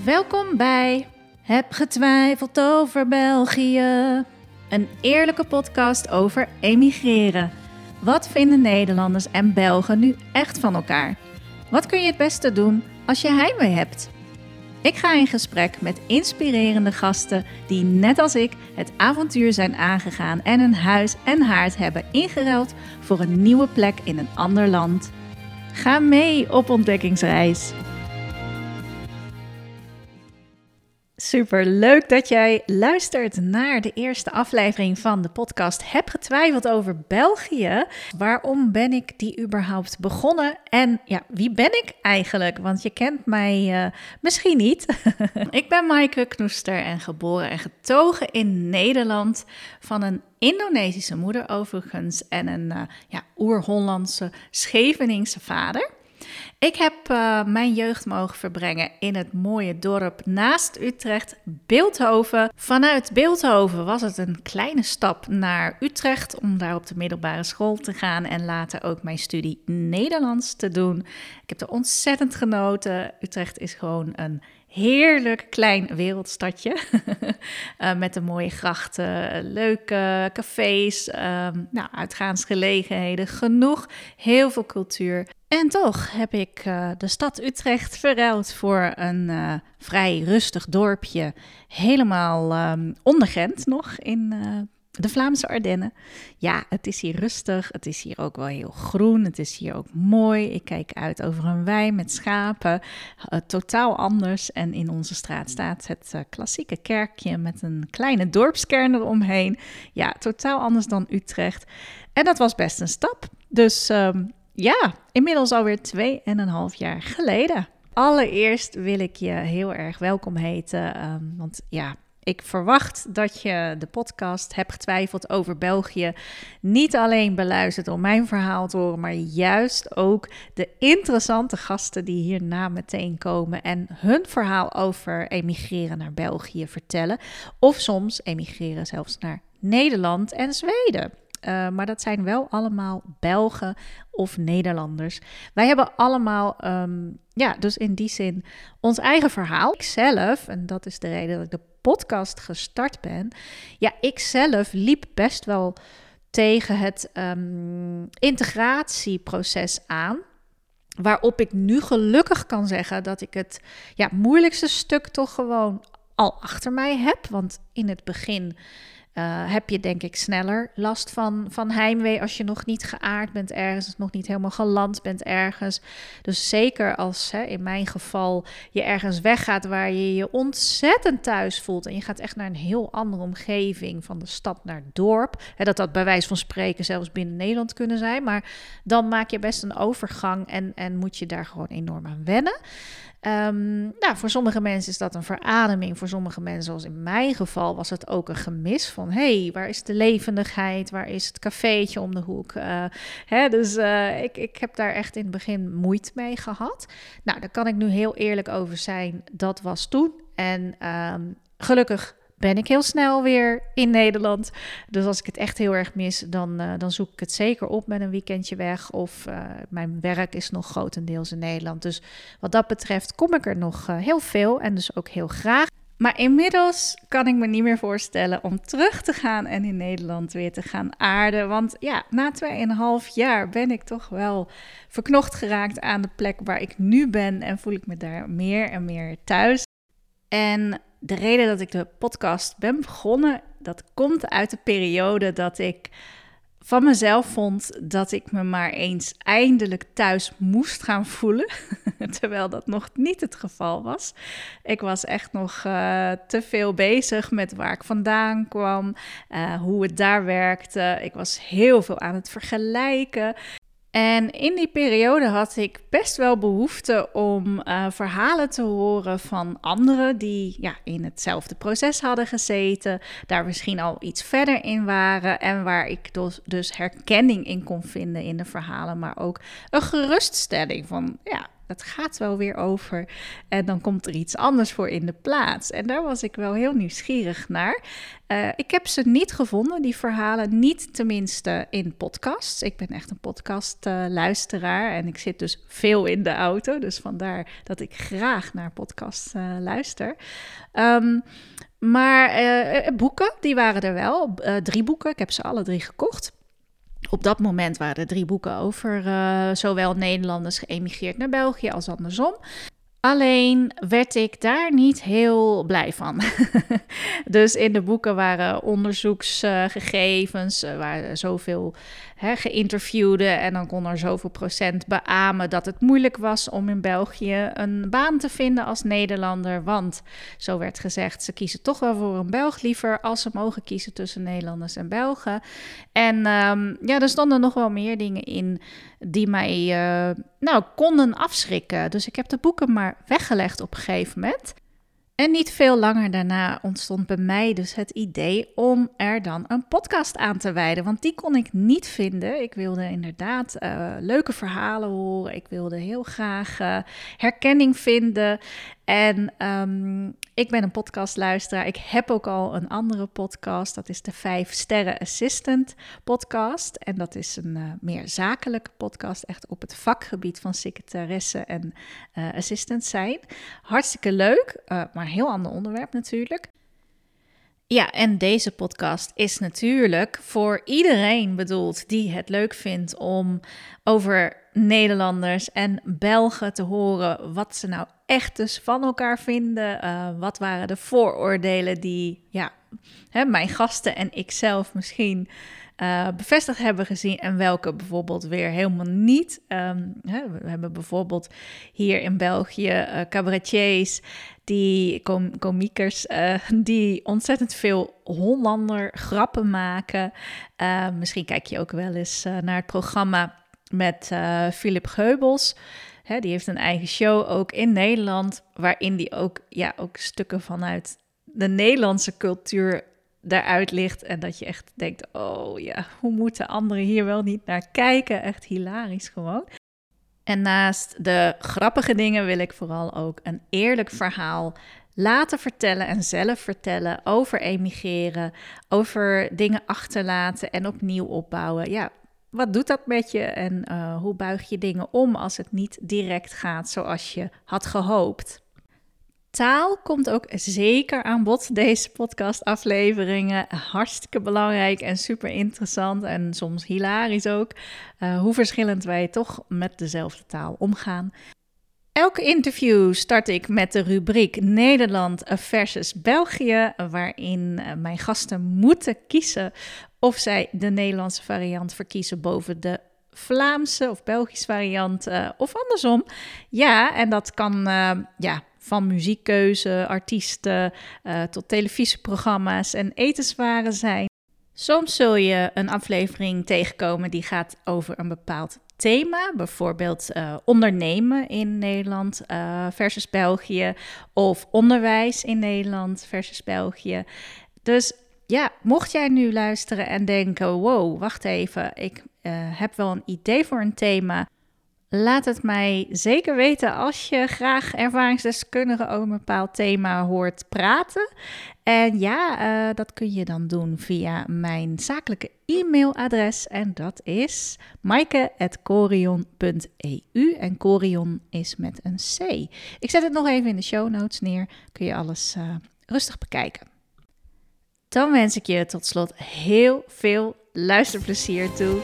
Welkom bij Heb getwijfeld over België. Een eerlijke podcast over emigreren. Wat vinden Nederlanders en Belgen nu echt van elkaar? Wat kun je het beste doen als je heimwee hebt? Ik ga in gesprek met inspirerende gasten die net als ik het avontuur zijn aangegaan en een huis en haard hebben ingeruild voor een nieuwe plek in een ander land. Ga mee op ontdekkingsreis. Super leuk dat jij luistert naar de eerste aflevering van de podcast Heb getwijfeld over België. Waarom ben ik die überhaupt begonnen? En ja, wie ben ik eigenlijk? Want je kent mij uh, misschien niet. ik ben Maaike Knoester en geboren en getogen in Nederland van een Indonesische moeder overigens en een uh, ja, oer-Hollandse Scheveningse vader. Ik heb uh, mijn jeugd mogen verbrengen in het mooie dorp naast Utrecht, Beeldhoven. Vanuit Beeldhoven was het een kleine stap naar Utrecht om daar op de middelbare school te gaan en later ook mijn studie Nederlands te doen. Ik heb er ontzettend genoten. Utrecht is gewoon een heerlijk klein wereldstadje. uh, met de mooie grachten, leuke cafés, um, nou, uitgaansgelegenheden, genoeg, heel veel cultuur. En toch heb ik uh, de stad Utrecht verruild voor een uh, vrij rustig dorpje, helemaal um, nog in de Vlaamse Ardennen. Ja, het is hier rustig. Het is hier ook wel heel groen. Het is hier ook mooi. Ik kijk uit over een wei met schapen. Uh, totaal anders. En in onze straat staat het uh, klassieke kerkje met een kleine dorpskern eromheen. Ja, totaal anders dan Utrecht. En dat was best een stap. Dus um, ja, inmiddels alweer twee en een half jaar geleden. Allereerst wil ik je heel erg welkom heten. Um, want ja, ik verwacht dat je de podcast hebt getwijfeld over België niet alleen beluistert om mijn verhaal te horen, maar juist ook de interessante gasten die hierna meteen komen en hun verhaal over emigreren naar België vertellen. Of soms emigreren zelfs naar Nederland en Zweden. Uh, maar dat zijn wel allemaal Belgen of Nederlanders. Wij hebben allemaal, um, ja, dus in die zin ons eigen verhaal. Ik zelf, en dat is de reden dat ik de podcast gestart ben. Ja, ik zelf liep best wel tegen het um, integratieproces aan. Waarop ik nu gelukkig kan zeggen dat ik het ja, moeilijkste stuk toch gewoon al achter mij heb. Want in het begin uh, heb je denk ik sneller last van, van heimwee als je nog niet geaard bent ergens, nog niet helemaal geland bent ergens. Dus zeker als hè, in mijn geval je ergens weggaat waar je je ontzettend thuis voelt en je gaat echt naar een heel andere omgeving, van de stad naar het dorp. Hè, dat dat bij wijze van spreken zelfs binnen Nederland kunnen zijn, maar dan maak je best een overgang en, en moet je daar gewoon enorm aan wennen. Um, nou, voor sommige mensen is dat een verademing. Voor sommige mensen, zoals in mijn geval, was het ook een gemis van... hé, hey, waar is de levendigheid? Waar is het cafeetje om de hoek? Uh, hè, dus uh, ik, ik heb daar echt in het begin moeite mee gehad. Nou, daar kan ik nu heel eerlijk over zijn. Dat was toen. En um, gelukkig ben ik heel snel weer in Nederland. Dus als ik het echt heel erg mis, dan, uh, dan zoek ik het zeker op met een weekendje weg. Of uh, mijn werk is nog grotendeels in Nederland. Dus wat dat betreft kom ik er nog uh, heel veel en dus ook heel graag. Maar inmiddels kan ik me niet meer voorstellen om terug te gaan en in Nederland weer te gaan aarden. Want ja, na 2,5 jaar ben ik toch wel verknocht geraakt aan de plek waar ik nu ben. En voel ik me daar meer en meer thuis. En de reden dat ik de podcast ben begonnen, dat komt uit de periode dat ik van mezelf vond dat ik me maar eens eindelijk thuis moest gaan voelen. Terwijl dat nog niet het geval was. Ik was echt nog uh, te veel bezig met waar ik vandaan kwam, uh, hoe het daar werkte. Ik was heel veel aan het vergelijken. En in die periode had ik best wel behoefte om uh, verhalen te horen van anderen die ja, in hetzelfde proces hadden gezeten, daar misschien al iets verder in waren en waar ik dus, dus herkenning in kon vinden in de verhalen, maar ook een geruststelling van ja, het gaat wel weer over. En dan komt er iets anders voor in de plaats. En daar was ik wel heel nieuwsgierig naar. Uh, ik heb ze niet gevonden, die verhalen. Niet tenminste in podcasts. Ik ben echt een podcastluisteraar. En ik zit dus veel in de auto. Dus vandaar dat ik graag naar podcasts uh, luister. Um, maar boeken, die waren er wel. drie boeken. Ik heb ze alle drie gekocht. Op dat moment waren er drie boeken over uh, zowel Nederlanders geëmigreerd naar België als andersom. Alleen werd ik daar niet heel blij van. dus in de boeken waren onderzoeksgegevens, er waren zoveel hè, geïnterviewden en dan kon er zoveel procent beamen dat het moeilijk was om in België een baan te vinden als Nederlander. Want zo werd gezegd, ze kiezen toch wel voor een Belg liever als ze mogen kiezen tussen Nederlanders en Belgen. En um, ja, er stonden nog wel meer dingen in die mij uh, nou, konden afschrikken. Dus ik heb de boeken maar weggelegd op een gegeven moment. En niet veel langer daarna ontstond bij mij dus het idee om er dan een podcast aan te wijden. Want die kon ik niet vinden. Ik wilde inderdaad uh, leuke verhalen horen. Ik wilde heel graag uh, herkenning vinden. En um, ik ben een podcastluisteraar. Ik heb ook al een andere podcast. Dat is de 5 Sterren Assistant podcast. En dat is een uh, meer zakelijke podcast. Echt op het vakgebied van secretaresse en uh, assistant zijn. Hartstikke leuk, uh, maar heel ander onderwerp natuurlijk. Ja, en deze podcast is natuurlijk voor iedereen bedoeld die het leuk vindt om over Nederlanders en Belgen te horen wat ze nou echt dus van elkaar vinden. Uh, wat waren de vooroordelen die ja, hè, mijn gasten en ikzelf misschien uh, bevestigd hebben gezien en welke bijvoorbeeld weer helemaal niet. Um, hè, we hebben bijvoorbeeld hier in België uh, cabaretiers, die com komiekers, die ontzettend veel Hollander grappen maken. misschien kijk je ook wel eens naar het programma met Philip Geubels. Hè, die heeft een eigen show ook in Nederland, waarin die ook, ja, ook stukken vanuit de Nederlandse cultuur daaruit ligt. En dat je echt denkt, oh ja, hoe moeten anderen hier wel niet naar kijken? Echt hilarisch gewoon. En naast de grappige dingen wil ik vooral ook een eerlijk verhaal laten vertellen en zelf vertellen over emigreren, over dingen achterlaten en opnieuw opbouwen. Ja, wat doet dat met je en uh, hoe buig je dingen om als het niet direct gaat zoals je had gehoopt? Taal komt ook zeker aan bod, deze podcastafleveringen. Hartstikke belangrijk en super interessant en soms hilarisch ook. Uh, hoe verschillend wij toch met dezelfde taal omgaan. Elke interview start ik met de rubriek Nederland versus België, waarin eh, mijn gasten moeten kiezen of zij de Nederlandse variant verkiezen boven de Vlaamse of Belgische variant uh, of andersom. Ja, en dat kan uh, ja, van muziekkeuze, artiesten uh, tot televisieprogramma's en etenswaren zijn. Soms zul je een aflevering tegenkomen die gaat over een bepaald thema, bijvoorbeeld ondernemen in Nederland versus België of onderwijs in Nederland versus België. Dus ja, mocht jij nu luisteren en denken: wow, wacht even, ik uh, heb wel een idee voor een thema. Laat het mij zeker weten als je graag ervaringsdeskundigen over een bepaald thema hoort praten. En ja, uh, dat kun je dan doen via mijn zakelijke e-mailadres. En dat is maaike.corion.eu. En Corion is met een C. Ik zet het nog even in de show notes neer. Kun je alles uh, rustig bekijken. Dan wens ik je tot slot heel veel luisterplezier toe.